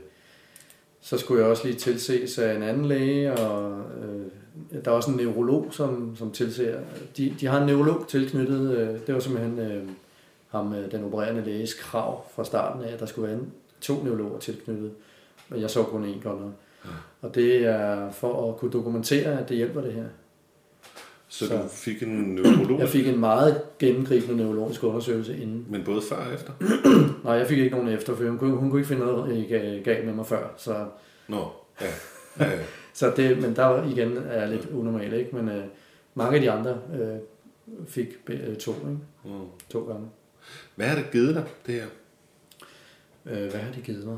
så skulle jeg også lige tilses af en anden læge, og øh, der er også en neurolog, som, som tilser. De, de har en neurolog tilknyttet. Øh, det var simpelthen øh, ham, øh, den opererende læges krav fra starten af, at der skulle være en, to neurologer tilknyttet. Men jeg så kun én godt nok. Og det er for at kunne dokumentere, at det hjælper det her. Så, Så- du fik en neurolog, Jeg fik en meget gennemgribende neurologisk undersøgelse inden. men både før og efter? Nej, jeg fik ikke nogen efter, for hun kunne, hun kunne ikke finde noget ga- galt med mig før. Så, Nå, ja. ja, ja. så det, men der igen er lidt unormalt, ikke? Men øh, mange af de andre øh, fik øh, to, ikke? Mm. To gange. Hvad har det givet dig, det her? Øh, hvad har de givet mig?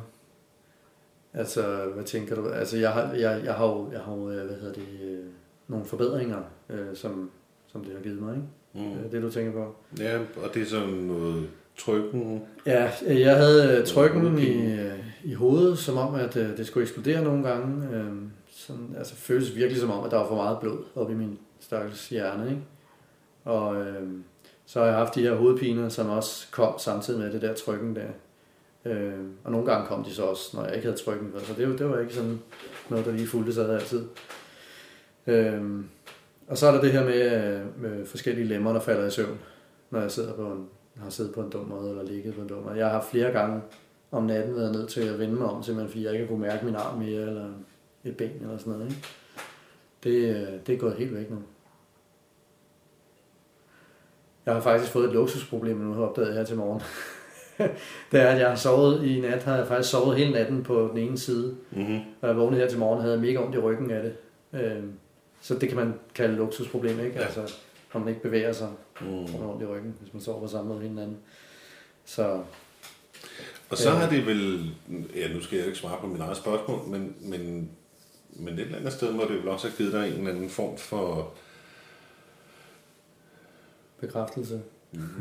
Altså, hvad tænker du? Altså, jeg har, jeg, jeg har jo, jeg har jo øh, hvad hedder det, øh, nogle forbedringer, øh, som, som det har givet mig, ikke? Mm. Øh, Det du tænker på? Ja, og det er sådan noget trykken. Ja, øh, jeg havde øh, trykken i, i hovedet, som om, at øh, det skulle eksplodere nogle gange. Øh, Sådan, altså føles virkelig som om, at der var for meget blod op i min stakkels hjerne, ikke? Og øh, så har jeg haft de her hovedpiner, som også kom samtidig med det der trykken der. Øh, og nogle gange kom de så også, når jeg ikke havde trykken. Så det, var- det var ikke sådan noget, der lige fulgte sig altid. Øh, og så er der det her med, øh, med forskellige lemmer, der falder i søvn, når jeg sidder på en, har siddet på en dum måde, eller ligget på en dum måde. Jeg har flere gange om natten været nødt til at vende mig om, simpelthen fordi jeg ikke kunne mærke min arm mere, eller et ben, eller sådan noget. Ikke? Det, øh, det er gået helt væk nu. Jeg har faktisk fået et luksusproblem nu, har jeg opdaget her til morgen. det er, at jeg har sovet i nat, har jeg faktisk sovet hele natten på den ene side. Mm-hmm. Og jeg vågnede her til morgen, havde jeg mega ondt i ryggen af det. Øhm, så det kan man kalde luksusproblem, ikke? Ja. Altså, når man ikke bevæger sig, Mm. får ondt i ryggen, hvis man sover på samme måde hele natten. Så Og så Ja. har det vel, ja nu skal jeg ikke svare på min eget spørgsmål, men, men, men et eller andet sted må det vel også have givet dig en eller anden form for, bekræftelse.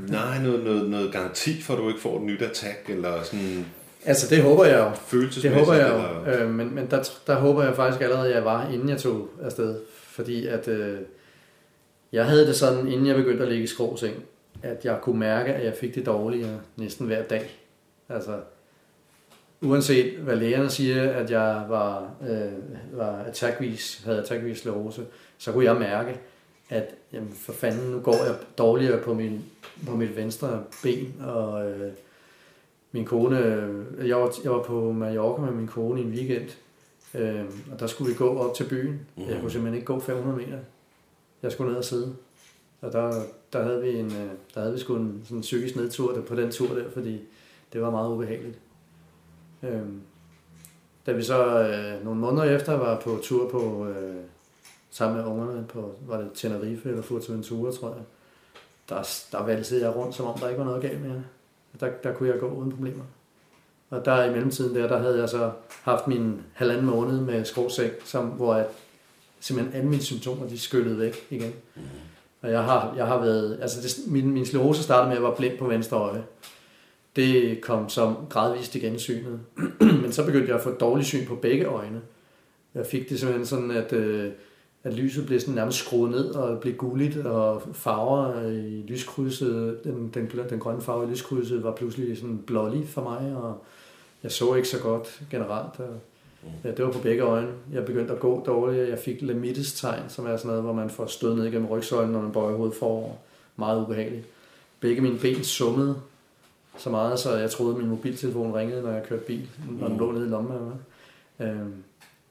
nej, noget, noget, noget garanti for, at du ikke får et nyt attack, eller sådan Altså, det håber jeg jo. Det håber jeg eller, jo. Øh, men men der, der håber jeg faktisk allerede, at jeg var, inden jeg tog afsted. Fordi at øh, jeg havde det sådan, inden jeg begyndte at ligge i skråseng, at jeg kunne mærke, at jeg fik det dårligere næsten hver dag. Altså, uanset hvad lægerne siger, at jeg var, øh, var attackvis, havde attackvis sklerose, så kunne jeg mærke, at jamen, for fanden, nu går jeg dårligere på, min, på mit venstre ben, og øh, min kone, øh, jeg var, jeg var på Mallorca med min kone i en weekend, øh, og der skulle vi gå op til byen. Mhm. Jeg kunne simpelthen ikke gå 500 meter. Jeg skulle ned og sidde. Og der, der havde vi en, øh, der havde vi sgu en sådan en psykisk nedtur der, på den tur der, fordi det var meget ubehageligt. Øh, da vi så øh, nogle måneder efter var på tur på, øh, sammen med ungerne på, var det Tenerife eller Fuerteventura, tror jeg, der, der valgte jeg rundt, som om der ikke var noget galt med jer. Der, der kunne jeg gå uden problemer. Og der i mellemtiden der, der havde jeg så haft min halvanden måned med skråsæk, som, hvor jeg, simpelthen alle mine symptomer, de skyllede væk igen. Og jeg har, jeg har været, altså det, min, min sklerose startede med, at jeg var blind på venstre øje. Det kom som gradvist igen i synet. Men så begyndte jeg at få dårlig syn på begge øjne. Jeg fik det simpelthen sådan, at, øh, at lyset blev sådan nærmest skruet ned og blev gulligt, og farver i lyskrydset, den, den, den grønne farve i lyskrydset var pludselig sådan blålig for mig, og jeg så ikke så godt generelt. Og, ja, det var på begge øjne. Jeg begyndte at gå dårligt. Jeg fik lamites tegn, som er sådan noget, hvor man får stød ned igennem rygsøjlen, når man bøjer hovedet forover. Meget ubehageligt. Begge mine ben summede så meget, så jeg troede, at min mobiltelefon ringede, når jeg kørte bil, når den lå nede i lommen af mig. Øhm,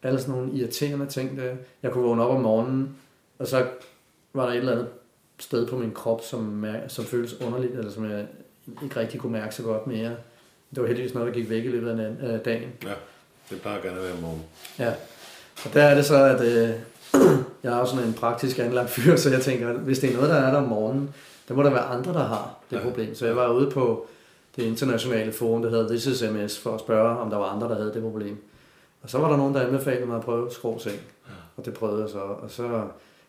alle sådan nogle irriterende ting. Der. Jeg kunne vågne op om morgenen, og så var der et eller andet sted på min krop, som, mær- som føltes underligt, eller som jeg ikke rigtig kunne mærke så godt mere. Det var heldigvis noget, der gik væk i løbet af dagen. Ja, det plejer gerne at være om morgenen. Ja, og der er det så, at øh, jeg er jo sådan en praktisk anlagt fyr, så jeg tænker, at hvis det er noget, der er der om morgenen, der må der være andre, der har det Ja. problem. Så jeg var ude på det internationale forum, der hedder This is MS, for at spørge, om der var andre, der havde det problem. Og så var der nogen, der anbefalede mig at prøve skråseng. Og det prøvede jeg så. Og så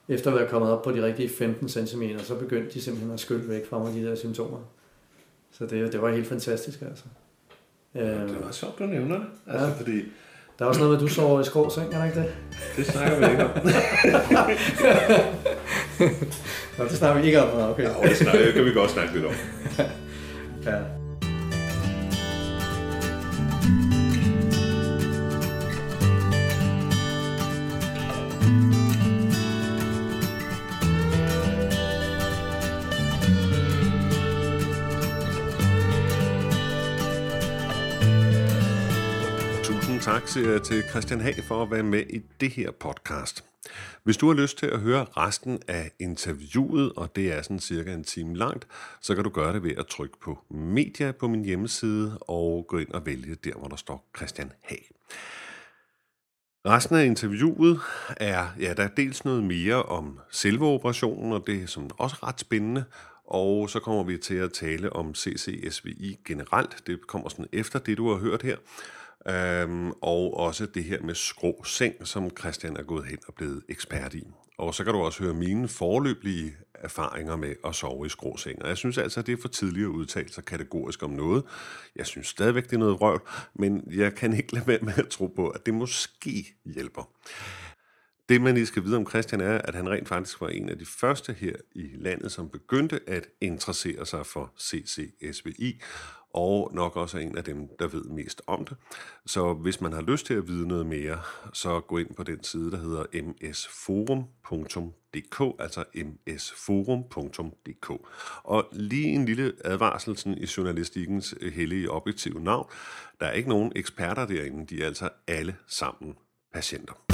efter at være kommet op på de rigtige 15 cm, så begyndte de simpelthen at skylle væk fra mig, de der symptomer. Så det, det var helt fantastisk, altså. Det Øhm, er meget sjovt, du nævner det. Altså, Ja. fordi der er også noget med, at du sover i skråseng, er der ikke det? det snakker vi ikke om. Nå, det snakker vi ikke om. Okay. Ja, det, snakker, det kan vi godt snakke lidt om. Ja. Til, til Christian Hag for at være med i det her podcast. Hvis du har lyst til at høre resten af interviewet, og det er sådan cirka en time langt, så kan du gøre det ved at trykke på media på min hjemmeside og gå ind og vælge der, hvor der står Christian Hag. Resten af interviewet er, ja, der er dels noget mere om selve operationen, og det er som også ret spændende, og så kommer vi til at tale om CCSVI generelt. Det kommer sådan efter det, du har hørt her. Øhm, og også det her med skrå seng, som Christian er gået hen og blevet ekspert i. Og så kan du også høre mine forløbige erfaringer med at sove i skråseng. Og jeg synes altså, at det er for tidligt at udtale sig kategorisk om noget. Jeg synes stadigvæk, det er noget røv, men jeg kan ikke lade være med at tro på, at det måske hjælper. Det, man lige skal vide om Christian, er, at han rent faktisk var en af de første her i landet, som begyndte at interessere sig for CCSVI, og nok også er en af dem, der ved mest om det. Så hvis man har lyst til at vide noget mere, så gå ind på den side, der hedder msforum.dk, altså msforum.dk. Og lige en lille advarsel sådan, i journalistikkens øh, hellige objektive navn. Der er ikke nogen eksperter derinde, de er altså alle sammen patienter.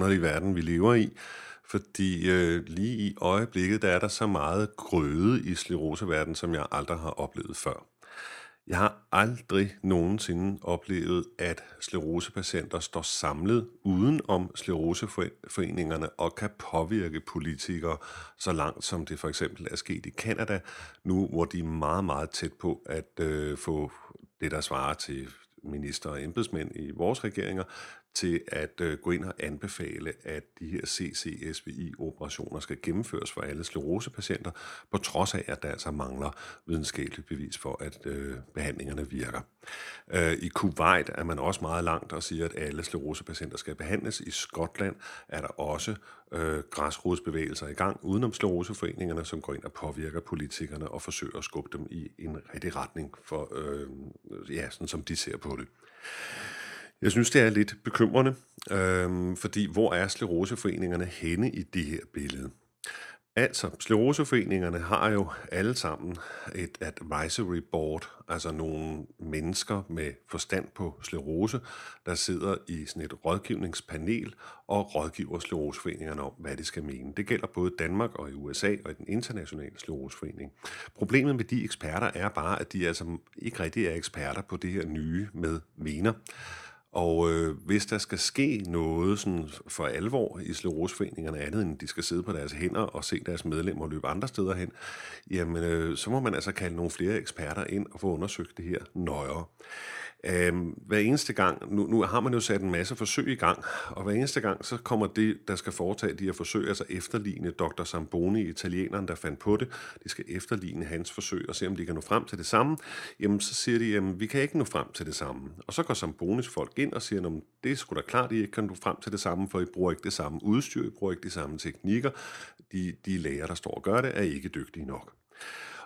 Underlig verden, vi lever i. Fordi øh, lige i øjeblikket, der er der så meget grøde i skleroseverden, som jeg aldrig har oplevet før. Jeg har aldrig nogensinde oplevet, at sklerosepatienter står samlet uden om skleroseforeningerne og kan påvirke politikere så langt, som det for eksempel er sket i Kanada, nu hvor de er meget, meget tæt på at øh, få det, der svarer til minister og embedsmænd i vores regeringer til at øh, gå ind og anbefale, at de her CCSVI-operationer skal gennemføres for alle sklerosepatienter, på trods af, at der altså mangler videnskabeligt bevis for, at øh, behandlingerne virker. Øh, I Kuwait er man også meget langt og siger, at alle sklerosepatienter skal behandles. I Skotland er der også øh, græsrodsbevægelser i gang udenom skleroseforeningerne, som går ind og påvirker politikerne og forsøger at skubbe dem i en rigtig retning, for, øh, ja, sådan som de ser på det. Jeg synes, det er lidt bekymrende, øh, fordi hvor er skleroseforeningerne henne i det her billede? Altså, skleroseforeningerne har jo alle sammen et advisory board, altså nogle mennesker med forstand på sklerose, der sidder i sådan et rådgivningspanel og rådgiver skleroseforeningerne om, hvad de skal mene. Det gælder både Danmark og i USA og i den internationale skleroseforening. Problemet med de eksperter er bare, at de altså ikke rigtig er eksperter på det her nye med vener. Og øh, hvis der skal ske noget sådan for alvor i skleroseforeningerne andet, end de skal sidde på deres hænder og se deres medlemmer løbe andre steder hen, jamen øh, så må man altså kalde nogle flere eksperter ind og få undersøgt det her nøjere. Øh, hver eneste gang, nu, nu har man jo sat en masse forsøg i gang, og hver eneste gang, så kommer det, der skal foretage de her forsøg, altså efterligne Dr. Zamboni, italieneren, der fandt på det, de skal efterligne hans forsøg og se, om de kan nå frem til det samme, jamen så siger de, jamen vi kan ikke nå frem til det samme. Og så går Zambonis folk ind og siger, jamen det er sgu da klart, I ikke kan nå frem til det samme, for I bruger ikke det samme udstyr, I bruger ikke de samme teknikker, de, de læger, der står og gør det, er ikke dygtige nok.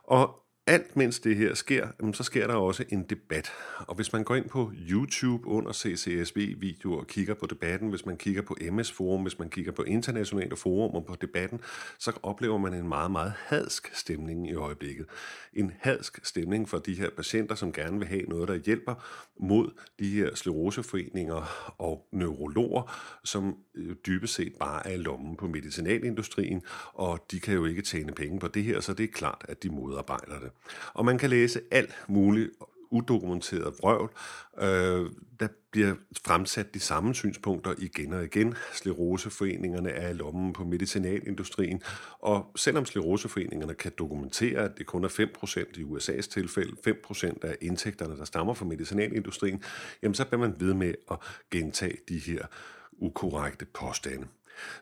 Og alt mens det her sker, så sker der også en debat. Og hvis man går ind på YouTube under CCSV-videoer og kigger på debatten, hvis man kigger på MS Forum, hvis man kigger på internationale forumer på debatten, så oplever man en meget, meget hadsk stemning i øjeblikket. En hadsk stemning for de her patienter, som gerne vil have noget, der hjælper mod de her skleroseforeninger og neurologer, som øh, dybest set bare er i lommen på medicinalindustrien, og de kan jo ikke tjene penge på det her, så det er klart, at de modarbejder det. Og man kan læse alt muligt udokumenteret vrøvl. Øh, der bliver fremsat de samme synspunkter igen og igen. Skleroseforeningerne er i lommen på medicinalindustrien, og selvom skleroseforeningerne kan dokumentere, at det kun er 5% i USA's tilfælde, 5% af indtægterne, der stammer fra medicinalindustrien, jamen så bliver man ved med at gentage de her ukorrekte påstande.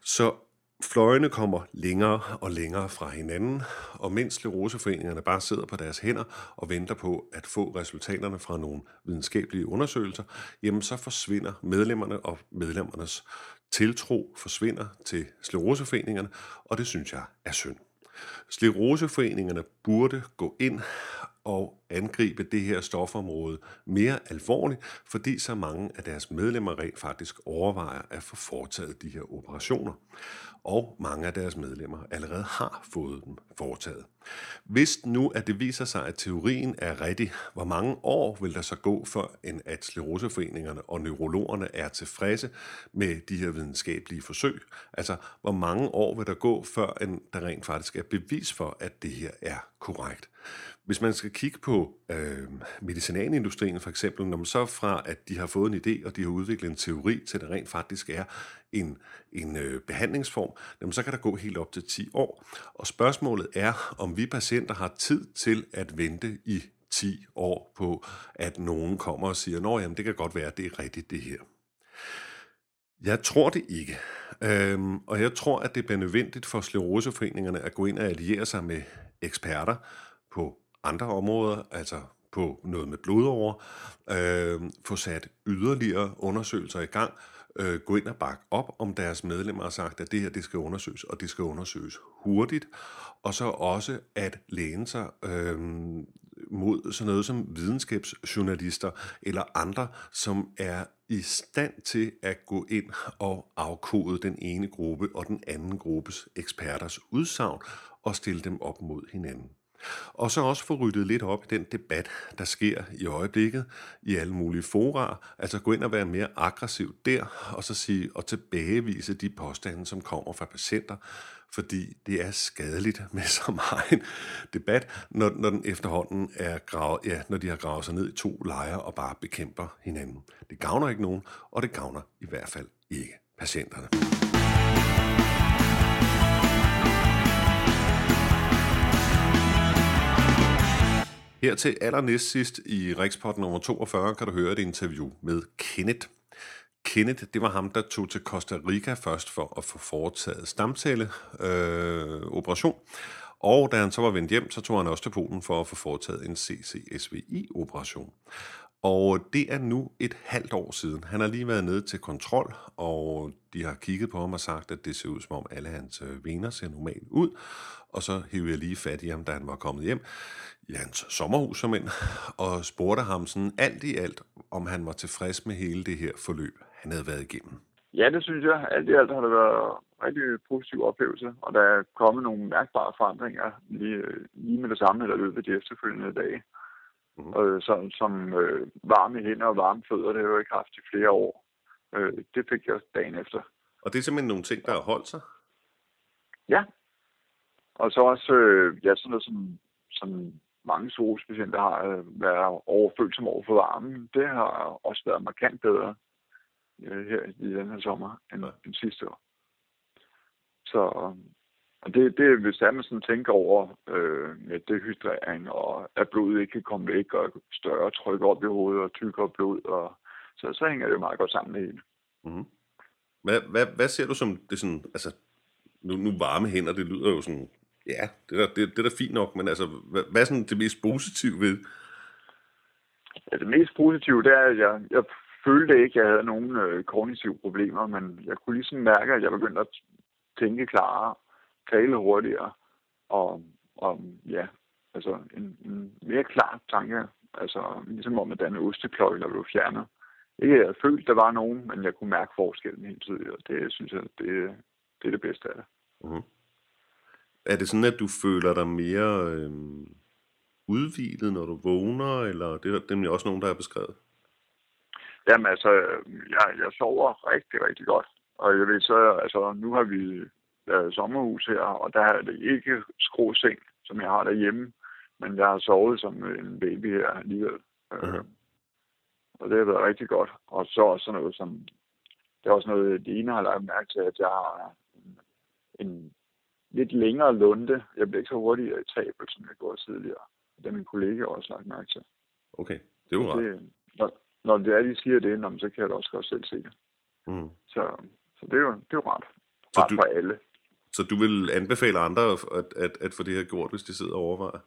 Så Fløjene kommer længere og længere fra hinanden, og mens skleroseforeningerne bare sidder på deres hænder og venter på at få resultaterne fra nogle videnskabelige undersøgelser, jamen så forsvinder medlemmerne og medlemmernes tiltro forsvinder til skleroseforeningerne, og det synes jeg er synd. Skleroseforeningerne burde gå ind og angribe det her stofområde mere alvorligt, fordi så mange af deres medlemmer rent faktisk overvejer at få foretaget de her operationer. Og mange af deres medlemmer allerede har fået dem foretaget. Hvis nu at det viser sig, at teorien er rigtig, hvor mange år vil der så gå, for en at skleroseforeningerne og neurologerne er tilfredse med de her videnskabelige forsøg? Altså, hvor mange år vil der gå, før en, der rent faktisk er bevis for, at det her er korrekt? Hvis man skal kigge på øh, medicinalindustrien for eksempel, når man så fra, at de har fået en idé, og de har udviklet en teori til, at det rent faktisk er en, en øh, behandlingsform, jamen, så kan der gå helt op til 10 år. Og spørgsmålet er, om vi patienter har tid til at vente i 10 år på, at nogen kommer og siger, at det kan godt være, at det er rigtigt det her. Jeg tror det ikke. Øhm, og jeg tror, at det bliver nødvendigt for skleroseforeningerne at gå ind og alliere sig med eksperter på andre områder, altså på noget med blodover, øh, få sat yderligere undersøgelser i gang, øh, gå ind og bakke op om deres medlemmer og sagt, at det her det skal undersøges, og det skal undersøges hurtigt, og så også at læne sig øh, mod sådan noget som videnskabsjournalister eller andre, som er i stand til at gå ind og afkode den ene gruppe og den anden gruppes eksperters udsagn og stille dem op mod hinanden. Og så også få ryddet lidt op i den debat, der sker i øjeblikket i alle mulige fora. Altså gå ind og være mere aggressiv der, og så sige og tilbagevise de påstande, som kommer fra patienter, fordi det er skadeligt med så meget debat, når, når den efterhånden er gravet, ja, når de har gravet sig ned i to lejre og bare bekæmper hinanden. Det gavner ikke nogen, og det gavner i hvert fald ikke patienterne. Her til allernæst sidst i Rikspot nummer 42 kan du høre et interview med Kenneth. Kenneth, det var ham, der tog til Costa Rica først for at få foretaget stamcelleoperation. Øh, operation. og da han så var vendt hjem, så tog han også til Polen for at få foretaget en CCSVI-operation. Og det er nu et halvt år siden. Han har lige været nede til kontrol, og de har kigget på ham og sagt, at det ser ud som om alle hans øh, vener ser normalt ud. Og så hævde jeg lige fat i ham, da han var kommet hjem i hans sommerhus som ind, og spurgte ham sådan alt i alt, om han var tilfreds med hele det her forløb, han havde været igennem. Ja, det synes jeg. Alt i alt har det været en rigtig positiv oplevelse, og der er kommet nogle mærkbare forandringer lige, øh, lige med det samme, eller løbet de efterfølgende dage. Mm. Øh, som som øh, varme hænder og varme fødder, det har jeg jo ikke haft i flere år. Øh, det fik jeg dagen efter. Og det er simpelthen nogle ting, der har holdt sig? Ja. Og så også øh, ja, sådan noget som, som mange psoriasispatienter har øh, været overfølsomme over for varmen. Det har også været markant bedre øh, her i den her sommer end, end sidste år. Så og det, det hvis man sådan tænker over øh, med dehydrering, og at blodet ikke kan komme væk, og større tryk op i hovedet, og tykkere blod, og, så, så hænger det jo meget godt sammen med hele. Mm-hmm. Hvad, hvad, hvad ser du som det sådan, altså, nu, nu varme hænder, det lyder jo sådan Ja, det er, det, det er da fint nok, men altså, hvad, hvad er sådan det mest positive ved? Ja, det mest positive, det er, at jeg, jeg følte ikke, at jeg havde nogen øh, kognitive problemer, men jeg kunne ligesom mærke, at jeg begyndte at tænke klarere, tale hurtigere, og, og ja, altså en, en mere klar tanke, altså ligesom om, at den ostekløj, der blev fjernet. Ikke, at jeg følte, der var nogen, men jeg kunne mærke forskellen helt tydeligt, og det synes jeg, det, det er det bedste af det. Mm-hmm. Er det sådan, at du føler dig mere øh, udvilet, når du vågner, eller det er nemlig også nogen, der er beskrevet? Jamen altså, jeg, jeg sover rigtig, rigtig godt. Og jeg ved så, altså nu har vi lavet sommerhus her, og der er det ikke skråseng, som jeg har derhjemme, men jeg har sovet som en baby her alligevel. Uh-huh. Og det har været rigtig godt. Og så også sådan noget som, det er også noget, det ene har lagt mærke til, at jeg har en lidt længere lunde. Jeg bliver ikke så hurtigt irritabel, som jeg gjorde tidligere. Det er min kollega også lagt mærke til. Okay, det er jo ret. når, når det er, de siger det, så kan jeg da også godt selv se det. Mm. Så, så det, er jo, det er jo ret. Ret du, for alle. Så du vil anbefale andre at, at, at få det her gjort, hvis de sidder og overvejer?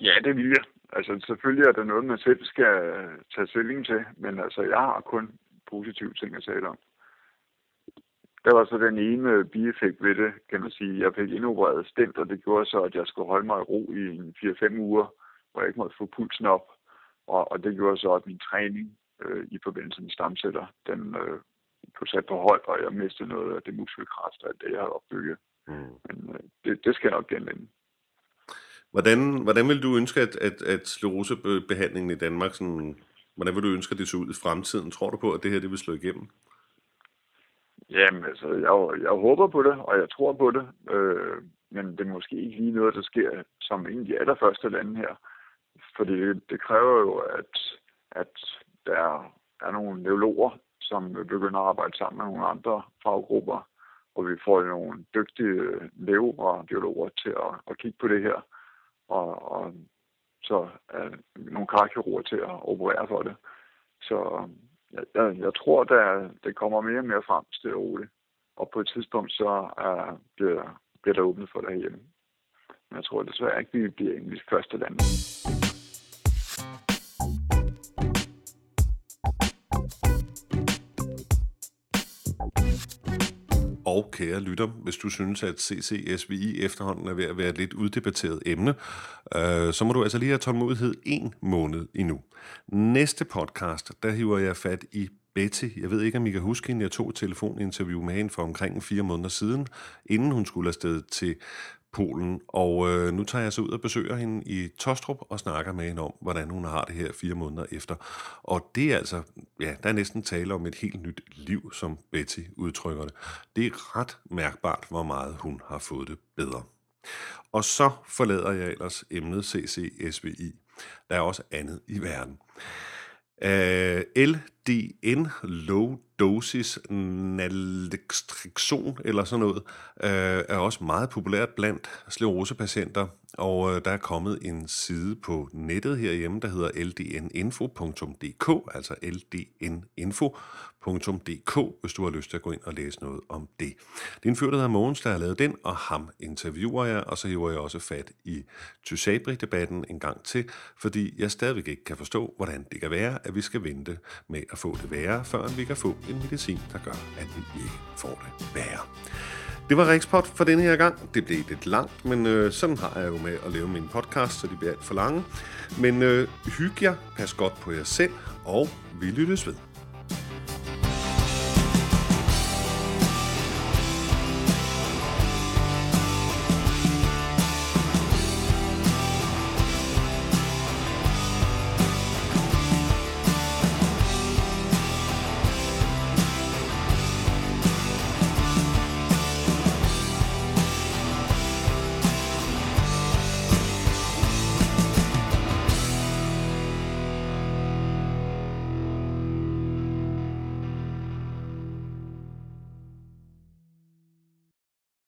Ja, det vil jeg. Altså selvfølgelig er der noget, man selv skal øh, tage stilling til, men altså jeg har kun positive ting at tale om. Der var så den ene bieffekt ved det, kan man sige. Jeg fik indopereret stemt, og det gjorde så, at jeg skulle holde mig i ro i 4-5 uger. hvor jeg ikke måtte få pulsen op. Og, og det gjorde så, at min træning øh, i forbindelse med stamceller, den øh, blev sat på hold, og jeg mistede noget af det muskelkraft, af det jeg har opbygget. Mm. Men øh, det, det skal jeg nok genvinde. Hvordan, hvordan vil du ønske, at, at, at sklerosebehandlingen i Danmark, sådan, hvordan vil du ønske, at det ser ud i fremtiden? Tror du på, at det her det vil slå igennem? Jamen, altså, jeg, jeg håber på det, og jeg tror på det. Øh, men det er måske ikke lige noget, der sker som en af de allerførste lande her. Fordi det, det kræver jo, at, at der er nogle neurologer, som begynder at arbejde sammen med nogle andre faggrupper, og vi får nogle dygtige neurologer til at, at kigge på det her, og, og så er nogle karkirurger til at operere for det. Så øh, jeg, jeg, jeg tror, der det kommer mere og mere frem til roligt. Og på et tidspunkt så er, bliver, bliver der åbnet for det herhjemme. Men jeg tror desværre ikke, vi bliver engelsk første land. Og kære lytter, hvis du synes, at CCSVI efterhånden er ved at være et lidt uddebatteret emne, øh, så må du altså lige have tålmodighed en måned endnu. Næste podcast, der hiver jeg fat i Betty. Jeg ved ikke, om I kan huske hende. Jeg tog et telefoninterview med hende for omkring fire måneder siden, inden hun skulle afsted til Polen. Og øh, nu tager jeg så ud og besøger hende i Tostrup og snakker med hende om, hvordan hun har det her fire måneder efter. Og det er altså, ja, der er næsten tale om et helt nyt liv, som Betty udtrykker det. Det er ret mærkbart, hvor meget hun har fået det bedre. Og så forlader jeg ellers emnet CCSVI. Der er også andet i verden. Uh, LDN, Low Dosis Naltrexon eller sådan noget, øh, er også meget populært blandt sklerosepatienter, og øh, der er kommet en side på nettet herhjemme, der hedder ldninfo.dk, altså ldninfo.dk, hvis du har lyst til at gå ind og læse noget om det. Det er en fyr, der hedder Mogens, der har lavet den, og ham interviewer jeg, og så hiver jeg også fat i Tysabri-debatten en gang til, fordi jeg stadigvæk ikke kan forstå, hvordan det kan være, at vi skal vente med at få det værre, før vi kan få en medicin, der gør, at vi ikke får det værre. Det var Rikspot for denne her gang. Det blev lidt langt, men øh, sådan har jeg jo med at lave min podcast, så de bliver alt for lange. Men øh, hyg jer, pas godt på jer selv, og vi lyttes ved.